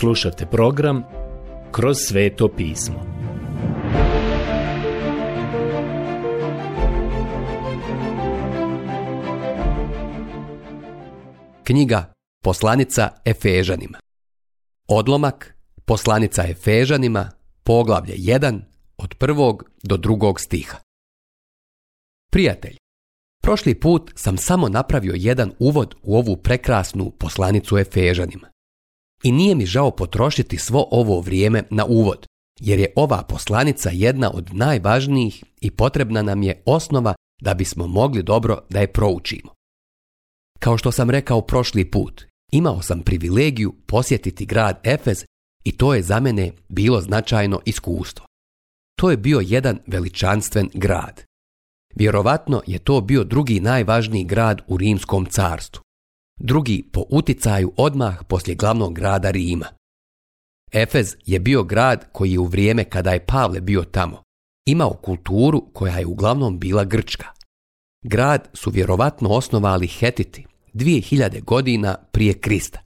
Slušajte program Kroz sveto pismo. Knjiga Poslanica Efežanima Odlomak Poslanica Efežanima Poglavlje 1 od prvog do drugog stiha Prijatelj, prošli put sam samo napravio jedan uvod u ovu prekrasnu poslanicu Efežanima. I nije mi žao potrošiti svo ovo vrijeme na uvod, jer je ova poslanica jedna od najvažnijih i potrebna nam je osnova da bismo mogli dobro da je proučimo. Kao što sam rekao prošli put, imao sam privilegiju posjetiti grad Efez i to je za mene bilo značajno iskustvo. To je bio jedan veličanstven grad. Vjerovatno je to bio drugi najvažniji grad u Rimskom carstvu drugi po uticaju odmah poslije glavnog grada Rima. Efez je bio grad koji je u vrijeme kada je Pavle bio tamo imao kulturu koja je uglavnom bila grčka. Grad su vjerovatno osnovali Hetiti 2000 godina prije Krista.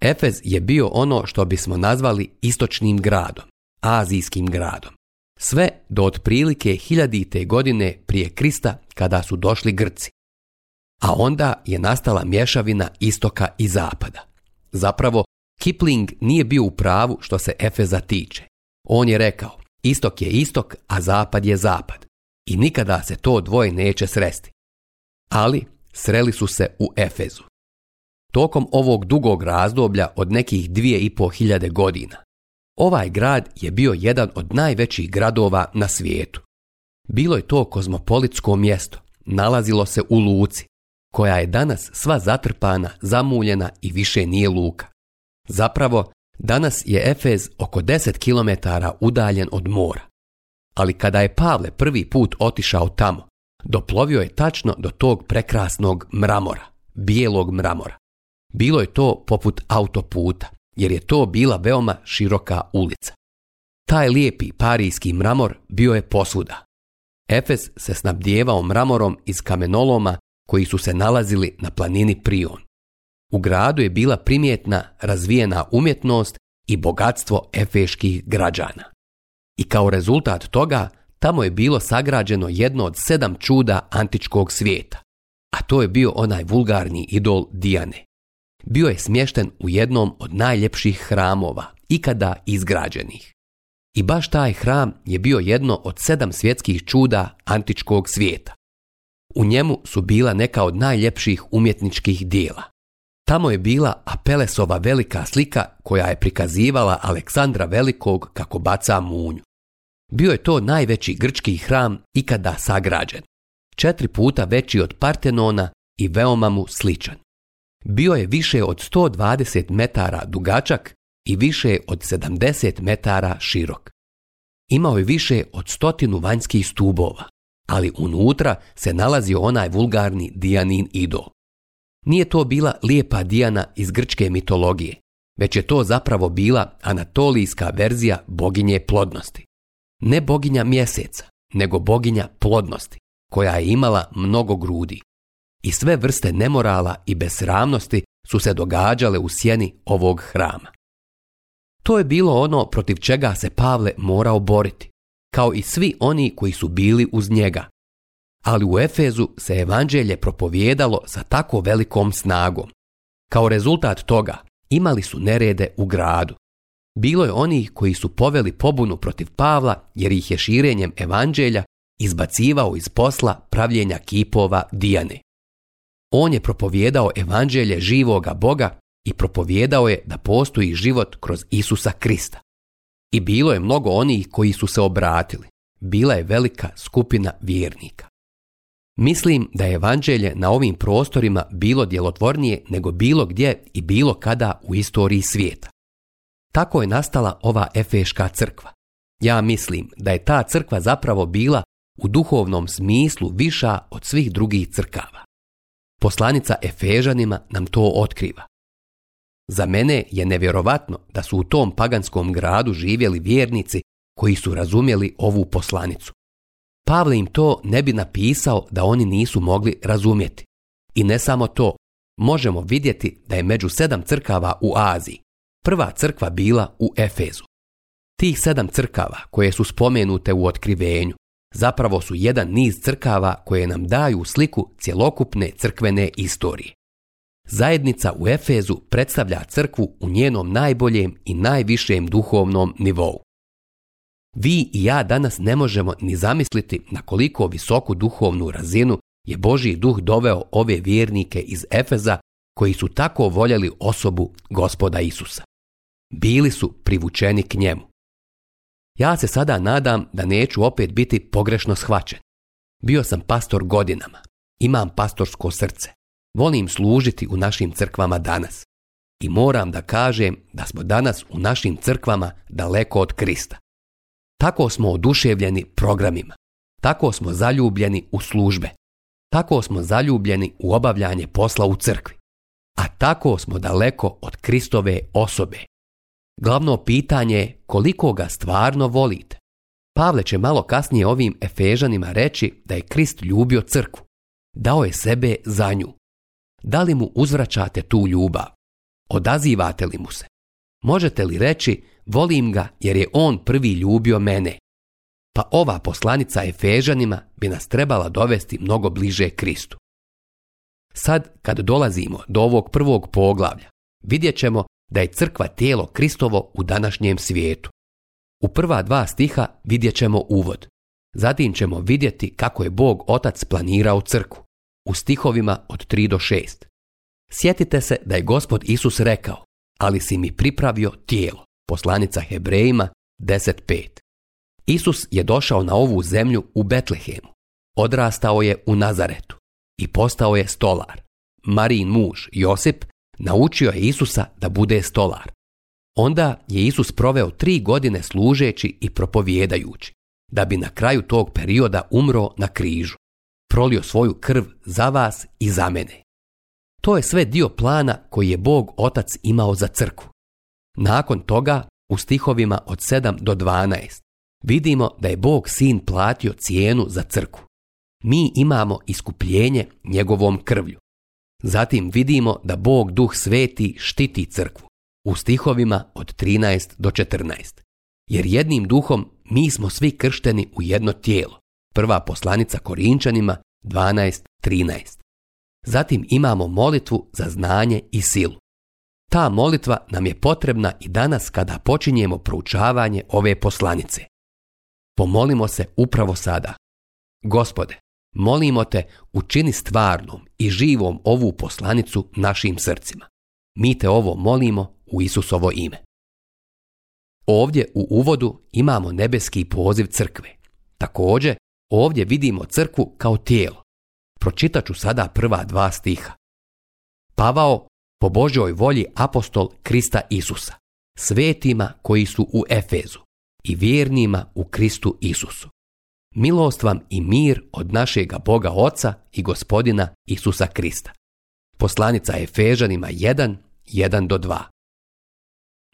Efez je bio ono što bismo nazvali istočnim gradom, azijskim gradom. Sve do otprilike hiljadite godine prije Krista kada su došli Grci a onda je nastala mješavina istoka i zapada. Zapravo, Kipling nije bio u pravu što se Efeza tiče. On je rekao, istok je istok, a zapad je zapad. I nikada se to dvoje neće sresti. Ali sreli su se u Efezu. Tokom ovog dugog razdoblja od nekih dvije i po hiljade godina, ovaj grad je bio jedan od najvećih gradova na svijetu. Bilo je to kozmopolitsko mjesto, nalazilo se u Luci, koja je danas sva zatrpana, zamuljena i više nije luka. Zapravo, danas je Efez oko 10 km udaljen od mora. Ali kada je Pavle prvi put otišao tamo, doplovio je tačno do tog prekrasnog mramora, bijelog mramora. Bilo je to poput autoputa, jer je to bila veoma široka ulica. Taj lijepi parijski mramor bio je posuda. Efes se snabdijevao mramorom iz kamenoloma koji su se nalazili na planini Prion. U gradu je bila primjetna razvijena umjetnost i bogatstvo efeških građana. I kao rezultat toga tamo je bilo sagrađeno jedno od sedam čuda antičkog svijeta, a to je bio onaj vulgarni idol Dijane. Bio je smješten u jednom od najljepših hramova, ikada izgrađenih. I baš taj hram je bio jedno od sedam svjetskih čuda antičkog svijeta, u njemu su bila neka od najljepših umjetničkih dijela. Tamo je bila Apelesova velika slika koja je prikazivala Aleksandra Velikog kako baca munju. Bio je to najveći grčki hram ikada sagrađen. Četiri puta veći od Partenona i veoma mu sličan. Bio je više od 120 metara dugačak i više od 70 metara širok. Imao je više od stotinu vanjskih stubova ali unutra se nalazio onaj vulgarni Dijanin idol. Nije to bila lijepa Dijana iz grčke mitologije, već je to zapravo bila anatolijska verzija boginje plodnosti. Ne boginja mjeseca, nego boginja plodnosti, koja je imala mnogo grudi. I sve vrste nemorala i besramnosti su se događale u sjeni ovog hrama. To je bilo ono protiv čega se Pavle morao boriti kao i svi oni koji su bili uz njega. Ali u Efezu se evanđelje propovjedalo sa tako velikom snagom. Kao rezultat toga imali su nerede u gradu. Bilo je onih koji su poveli pobunu protiv Pavla jer ih je širenjem evanđelja izbacivao iz posla pravljenja kipova Dijane. On je propovjedao evanđelje živoga Boga i propovjedao je da postoji život kroz Isusa Krista. I bilo je mnogo onih koji su se obratili. Bila je velika skupina vjernika. Mislim da je evanđelje na ovim prostorima bilo djelotvornije nego bilo gdje i bilo kada u istoriji svijeta. Tako je nastala ova Efeška crkva. Ja mislim da je ta crkva zapravo bila u duhovnom smislu viša od svih drugih crkava. Poslanica Efežanima nam to otkriva. Za mene je nevjerovatno da su u tom paganskom gradu živjeli vjernici koji su razumjeli ovu poslanicu. Pavle im to ne bi napisao da oni nisu mogli razumjeti. I ne samo to, možemo vidjeti da je među sedam crkava u Aziji prva crkva bila u Efezu. Tih sedam crkava koje su spomenute u otkrivenju zapravo su jedan niz crkava koje nam daju sliku cjelokupne crkvene istorije. Zajednica u Efezu predstavlja crkvu u njenom najboljem i najvišem duhovnom nivou. Vi i ja danas ne možemo ni zamisliti na koliko visoku duhovnu razinu je Božji duh doveo ove vjernike iz Efeza koji su tako voljeli osobu gospoda Isusa. Bili su privučeni k njemu. Ja se sada nadam da neću opet biti pogrešno shvaćen. Bio sam pastor godinama. Imam pastorsko srce volim služiti u našim crkvama danas. I moram da kažem da smo danas u našim crkvama daleko od Krista. Tako smo oduševljeni programima. Tako smo zaljubljeni u službe. Tako smo zaljubljeni u obavljanje posla u crkvi. A tako smo daleko od Kristove osobe. Glavno pitanje je koliko ga stvarno volite. Pavle će malo kasnije ovim Efežanima reći da je Krist ljubio crkvu. Dao je sebe za nju. Da li mu uzvraćate tu ljubav? Odazivate li mu se? Možete li reći, volim ga jer je on prvi ljubio mene? Pa ova poslanica Efežanima bi nas trebala dovesti mnogo bliže Kristu. Sad kad dolazimo do ovog prvog poglavlja, vidjet ćemo da je crkva tijelo Kristovo u današnjem svijetu. U prva dva stiha vidjet ćemo uvod. Zatim ćemo vidjeti kako je Bog Otac planirao crku u stihovima od 3 do 6. Sjetite se da je gospod Isus rekao, ali si mi pripravio tijelo, poslanica Hebrejima 10.5. Isus je došao na ovu zemlju u Betlehemu, odrastao je u Nazaretu i postao je stolar. Marin muž Josip naučio je Isusa da bude stolar. Onda je Isus proveo tri godine služeći i propovjedajući, da bi na kraju tog perioda umro na križu prolio svoju krv za vas i za mene. To je sve dio plana koji je Bog Otac imao za crku. Nakon toga, u stihovima od 7 do 12, vidimo da je Bog Sin platio cijenu za crku. Mi imamo iskupljenje njegovom krvlju. Zatim vidimo da Bog Duh Sveti štiti crkvu u stihovima od 13 do 14. Jer jednim duhom mi smo svi kršteni u jedno tijelo. Prva poslanica Korinčanima 12.13. Zatim imamo molitvu za znanje i silu. Ta molitva nam je potrebna i danas kada počinjemo proučavanje ove poslanice. Pomolimo se upravo sada. Gospode, molimo te učini stvarnom i živom ovu poslanicu našim srcima. Mi te ovo molimo u Isusovo ime. Ovdje u uvodu imamo nebeski poziv crkve. Također Ovdje vidimo crkvu kao tijelo. Pročitat ću sada prva dva stiha. Pavao, po Božoj volji apostol Krista Isusa, svetima koji su u Efezu i vjernima u Kristu Isusu. Milost vam i mir od našega Boga Oca i Gospodina Isusa Krista. Poslanica Efežanima 1, 1 do 2.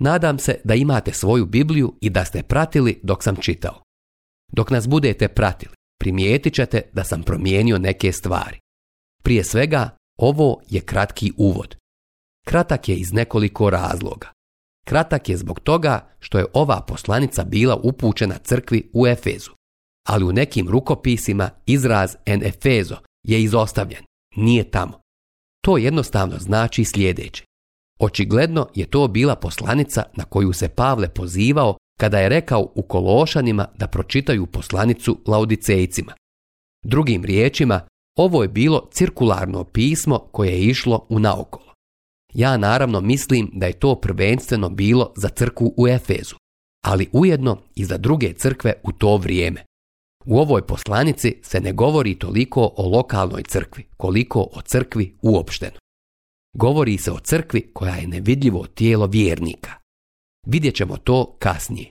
Nadam se da imate svoju Bibliju i da ste pratili dok sam čitao. Dok nas budete pratili, primijetit ćete da sam promijenio neke stvari. Prije svega, ovo je kratki uvod. Kratak je iz nekoliko razloga. Kratak je zbog toga što je ova poslanica bila upućena crkvi u Efezu, ali u nekim rukopisima izraz en Efezo je izostavljen, nije tamo. To jednostavno znači sljedeće. Očigledno je to bila poslanica na koju se Pavle pozivao kada je rekao u Kološanima da pročitaju poslanicu Laodicejcima. Drugim riječima, ovo je bilo cirkularno pismo koje je išlo u naokolo. Ja naravno mislim da je to prvenstveno bilo za crkvu u Efezu, ali ujedno i za druge crkve u to vrijeme. U ovoj poslanici se ne govori toliko o lokalnoj crkvi, koliko o crkvi uopšteno. Govori se o crkvi koja je nevidljivo tijelo vjernika, Vidjet ćemo to kasnije.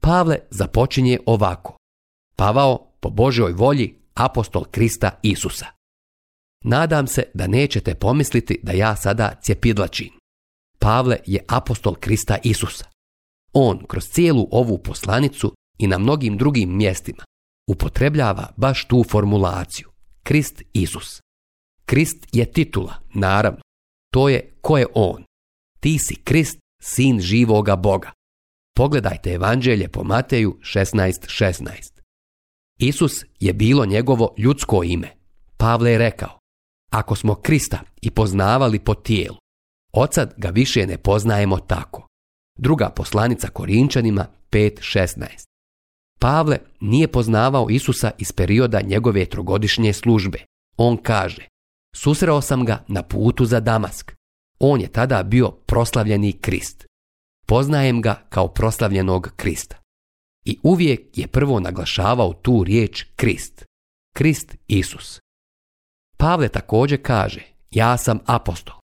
Pavle započinje ovako. Pavao, po Božoj volji, apostol Krista Isusa. Nadam se da nećete pomisliti da ja sada cjepidlačim. Pavle je apostol Krista Isusa. On kroz cijelu ovu poslanicu i na mnogim drugim mjestima upotrebljava baš tu formulaciju. Krist Isus. Krist je titula, naravno. To je ko je on. Ti si Krist sin živoga Boga. Pogledajte evanđelje po Mateju 16.16. Isus je bilo njegovo ljudsko ime. Pavle je rekao, ako smo Krista i poznavali po tijelu, odsad ga više ne poznajemo tako. Druga poslanica Korinčanima 5.16. Pavle nije poznavao Isusa iz perioda njegove trogodišnje službe. On kaže, susreo sam ga na putu za Damask. On je tada bio proslavljeni Krist. Poznajem ga kao proslavljenog Krista. I uvijek je prvo naglašavao tu riječ Krist. Krist Isus. Pavle također kaže, ja sam apostol.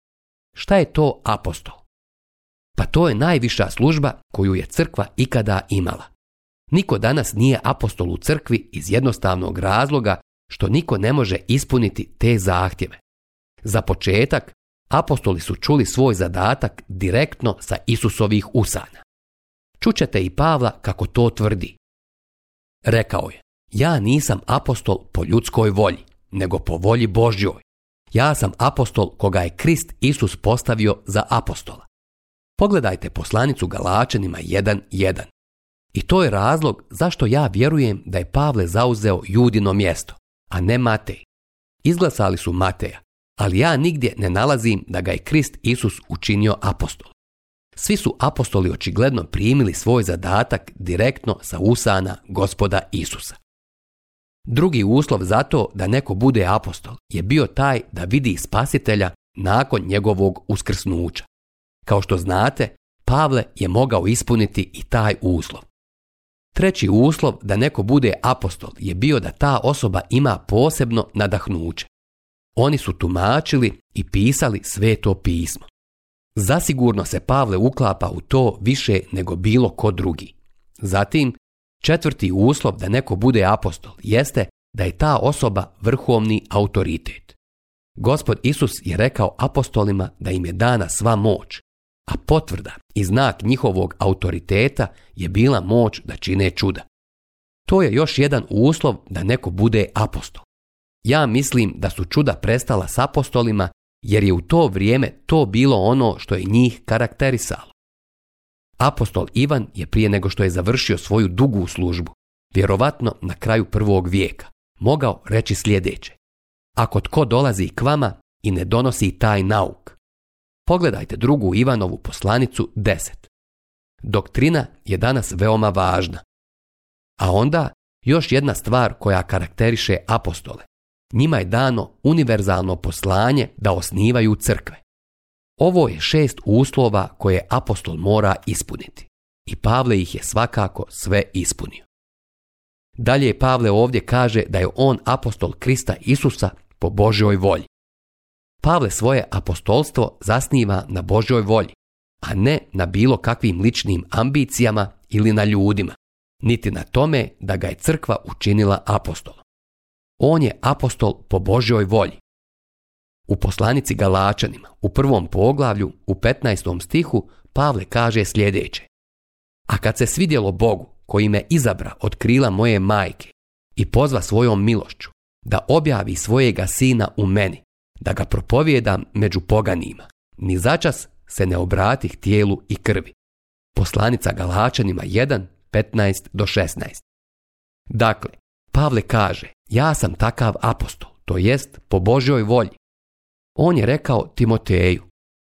Šta je to apostol? Pa to je najviša služba koju je crkva ikada imala. Niko danas nije apostol u crkvi iz jednostavnog razloga što niko ne može ispuniti te zahtjeve. Za početak apostoli su čuli svoj zadatak direktno sa Isusovih usana. Čućete i Pavla kako to tvrdi. Rekao je, ja nisam apostol po ljudskoj volji, nego po volji Božjoj. Ja sam apostol koga je Krist Isus postavio za apostola. Pogledajte poslanicu Galačenima 1.1. I to je razlog zašto ja vjerujem da je Pavle zauzeo judino mjesto, a ne Matej. Izglasali su Mateja, ali ja nigdje ne nalazim da ga je Krist Isus učinio apostol. Svi su apostoli očigledno primili svoj zadatak direktno sa usana gospoda Isusa. Drugi uslov za to da neko bude apostol je bio taj da vidi spasitelja nakon njegovog uskrsnuća. Kao što znate, Pavle je mogao ispuniti i taj uslov. Treći uslov da neko bude apostol je bio da ta osoba ima posebno nadahnuće. Oni su tumačili i pisali sve to pismo. Zasigurno se Pavle uklapa u to više nego bilo ko drugi. Zatim, četvrti uslov da neko bude apostol jeste da je ta osoba vrhovni autoritet. Gospod Isus je rekao apostolima da im je dana sva moć, a potvrda i znak njihovog autoriteta je bila moć da čine čuda. To je još jedan uslov da neko bude apostol. Ja mislim da su čuda prestala s apostolima jer je u to vrijeme to bilo ono što je njih karakterisalo. Apostol Ivan je prije nego što je završio svoju dugu službu, vjerovatno na kraju prvog vijeka, mogao reći sljedeće. Ako tko dolazi k vama i ne donosi taj nauk. Pogledajte drugu Ivanovu poslanicu 10. Doktrina je danas veoma važna. A onda još jedna stvar koja karakteriše apostole njima je dano univerzalno poslanje da osnivaju crkve. Ovo je šest uslova koje apostol mora ispuniti. I Pavle ih je svakako sve ispunio. Dalje Pavle ovdje kaže da je on apostol Krista Isusa po Božoj volji. Pavle svoje apostolstvo zasniva na Božoj volji, a ne na bilo kakvim ličnim ambicijama ili na ljudima, niti na tome da ga je crkva učinila apostolom. On je apostol po Božjoj volji. U poslanici Galačanima, u prvom poglavlju, u 15. stihu, Pavle kaže sljedeće. A kad se svidjelo Bogu, koji me izabra od krila moje majke i pozva svojom milošću, da objavi svojega sina u meni, da ga propovijedam među poganima, ni začas se ne obratih tijelu i krvi. Poslanica Galačanima 1, 15 do 16. Dakle, Pavle kaže, ja sam takav apostol, to jest po Božoj volji. On je rekao Timoteju,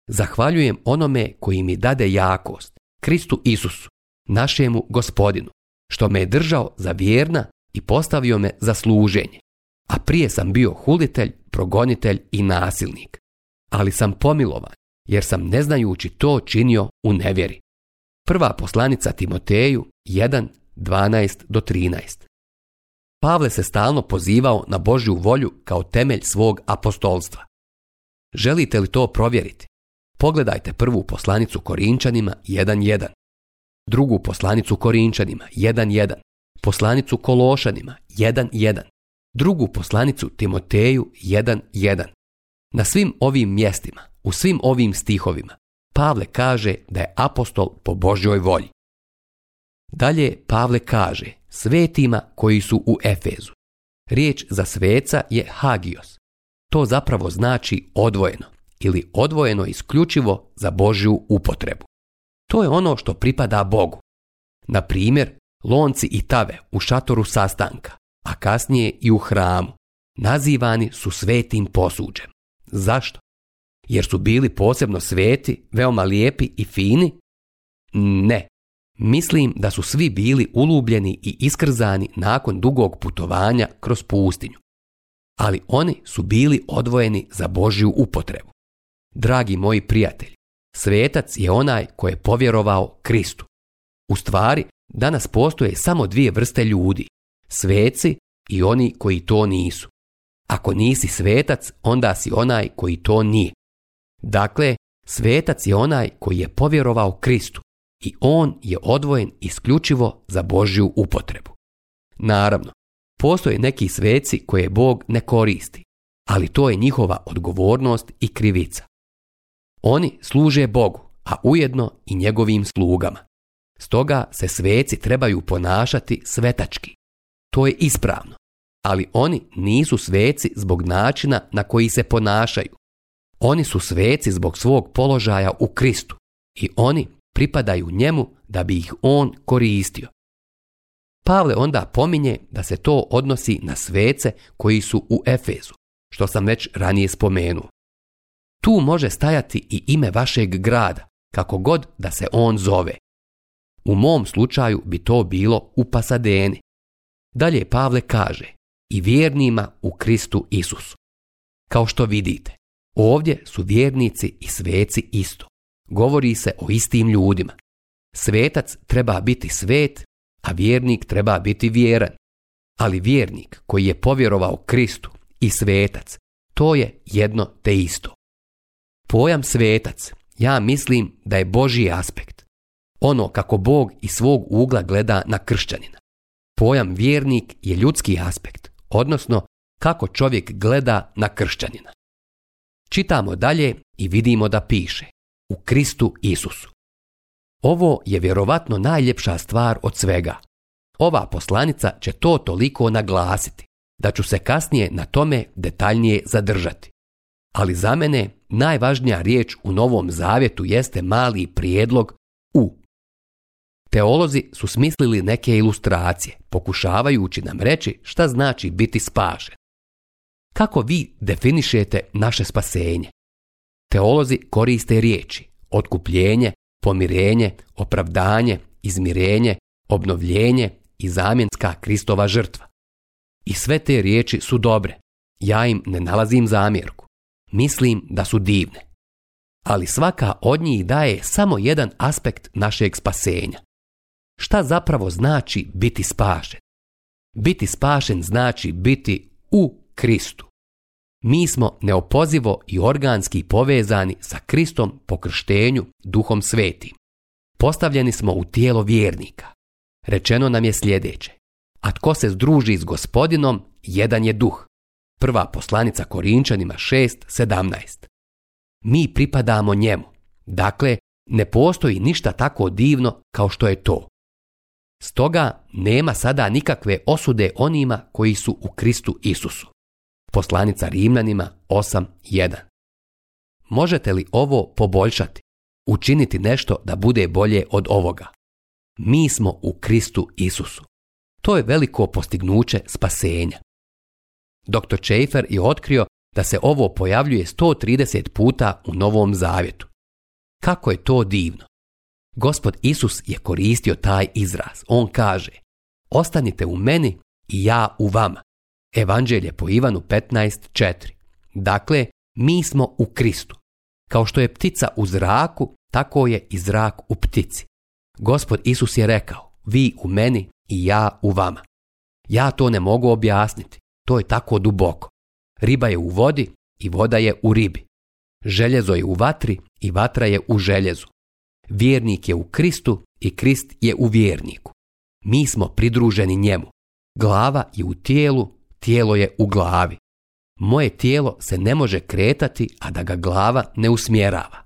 zahvaljujem onome koji mi dade jakost, Kristu Isusu, našemu gospodinu, što me je držao za vjerna i postavio me za služenje. A prije sam bio hulitelj, progonitelj i nasilnik. Ali sam pomilovan, jer sam ne znajući to činio u nevjeri. Prva poslanica Timoteju 112 do 13. Pavle se stalno pozivao na Božju volju kao temelj svog apostolstva. Želite li to provjeriti? Pogledajte prvu poslanicu Korinčanima 1.1, drugu poslanicu Korinčanima 1.1, poslanicu Kološanima 1.1, drugu poslanicu Timoteju 1.1. Na svim ovim mjestima, u svim ovim stihovima, Pavle kaže da je apostol po Božjoj volji. Dalje Pavle kaže svetima koji su u Efezu. Riječ za sveca je hagios. To zapravo znači odvojeno ili odvojeno isključivo za Božju upotrebu. To je ono što pripada Bogu. Na primjer, lonci i tave u šatoru sastanka, a kasnije i u hramu, nazivani su svetim posuđem. Zašto? Jer su bili posebno sveti, veoma lijepi i fini? Ne, Mislim da su svi bili ulubljeni i iskrzani nakon dugog putovanja kroz pustinju. Ali oni su bili odvojeni za Božju upotrebu. Dragi moji prijatelji, svetac je onaj koji je povjerovao Kristu. U stvari, danas postoje samo dvije vrste ljudi. Sveci i oni koji to nisu. Ako nisi svetac, onda si onaj koji to nije. Dakle, svetac je onaj koji je povjerovao Kristu i on je odvojen isključivo za Božju upotrebu. Naravno, postoje neki sveci koje Bog ne koristi, ali to je njihova odgovornost i krivica. Oni služe Bogu, a ujedno i njegovim slugama. Stoga se sveci trebaju ponašati svetački. To je ispravno, ali oni nisu sveci zbog načina na koji se ponašaju. Oni su sveci zbog svog položaja u Kristu i oni pripadaju njemu da bi ih on koristio. Pavle onda pominje da se to odnosi na svece koji su u Efezu, što sam već ranije spomenuo. Tu može stajati i ime vašeg grada, kako god da se on zove. U mom slučaju bi to bilo u Pasadeni. Dalje Pavle kaže, i vjernima u Kristu Isusu. Kao što vidite, ovdje su vjernici i sveci isto govori se o istim ljudima. Svetac treba biti svet, a vjernik treba biti vjeran. Ali vjernik koji je povjerovao Kristu i svetac, to je jedno te isto. Pojam svetac, ja mislim da je Božji aspekt. Ono kako Bog iz svog ugla gleda na kršćanina. Pojam vjernik je ljudski aspekt, odnosno kako čovjek gleda na kršćanina. Čitamo dalje i vidimo da piše u Kristu Isusu. Ovo je vjerovatno najljepša stvar od svega. Ova poslanica će to toliko naglasiti da ću se kasnije na tome detaljnije zadržati. Ali za mene najvažnija riječ u Novom Zavjetu jeste mali prijedlog u. Teolozi su smislili neke ilustracije, pokušavajući nam reći šta znači biti spašen. Kako vi definišete naše spasenje? Teolozi koriste riječi otkupljenje, pomirenje, opravdanje, izmirenje, obnovljenje i zamjenska Kristova žrtva. I sve te riječi su dobre. Ja im ne nalazim zamjerku. Mislim da su divne. Ali svaka od njih daje samo jedan aspekt našeg spasenja. Šta zapravo znači biti spašen? Biti spašen znači biti u Kristu. Mi smo neopozivo i organski povezani sa Kristom po krštenju, duhom sveti. Postavljeni smo u tijelo vjernika. Rečeno nam je sljedeće. A tko se združi s gospodinom, jedan je duh. Prva poslanica Korinčanima 6.17. Mi pripadamo njemu. Dakle, ne postoji ništa tako divno kao što je to. Stoga nema sada nikakve osude onima koji su u Kristu Isusu. Poslanica Rimljanima 8.1. Možete li ovo poboljšati? Učiniti nešto da bude bolje od ovoga. Mi smo u Kristu Isusu. To je veliko postignuće spasenja. Dr. Schaefer je otkrio da se ovo pojavljuje 130 puta u Novom Zavjetu. Kako je to divno! Gospod Isus je koristio taj izraz. On kaže, ostanite u meni i ja u vama. Evanđelje po Ivanu 15.4. Dakle, mi smo u Kristu. Kao što je ptica u zraku, tako je i zrak u ptici. Gospod Isus je rekao, vi u meni i ja u vama. Ja to ne mogu objasniti, to je tako duboko. Riba je u vodi i voda je u ribi. Željezo je u vatri i vatra je u željezu. Vjernik je u Kristu i Krist je u vjerniku. Mi smo pridruženi njemu. Glava je u tijelu, tijelo je u glavi. Moje tijelo se ne može kretati, a da ga glava ne usmjerava.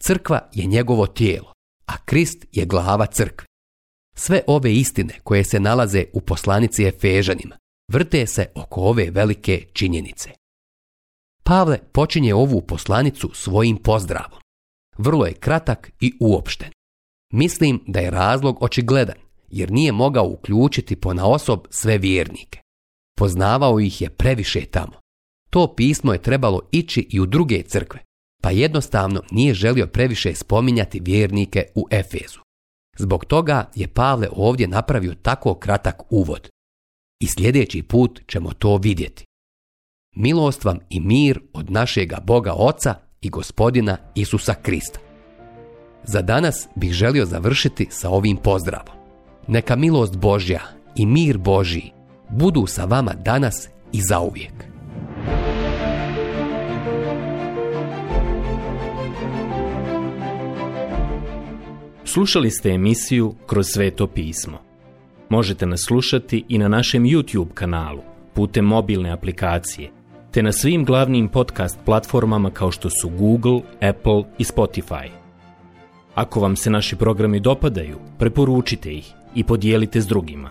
Crkva je njegovo tijelo, a Krist je glava crkve. Sve ove istine koje se nalaze u poslanici Efežanima vrte se oko ove velike činjenice. Pavle počinje ovu poslanicu svojim pozdravom. Vrlo je kratak i uopšten. Mislim da je razlog očigledan, jer nije mogao uključiti osob sve vjernike. Poznavao ih je previše tamo. To pismo je trebalo ići i u druge crkve, pa jednostavno nije želio previše spominjati vjernike u Efezu. Zbog toga je Pavle ovdje napravio tako kratak uvod. I sljedeći put ćemo to vidjeti. Milost vam i mir od našega Boga Oca i gospodina Isusa Krista. Za danas bih želio završiti sa ovim pozdravom. Neka milost Božja i mir Božji budu sa vama danas i zauvijek. Slušali ste emisiju Kroz sveto pismo. Možete nas slušati i na našem YouTube kanalu putem mobilne aplikacije te na svim glavnim podcast platformama kao što su Google, Apple i Spotify. Ako vam se naši programi dopadaju, preporučite ih i podijelite s drugima.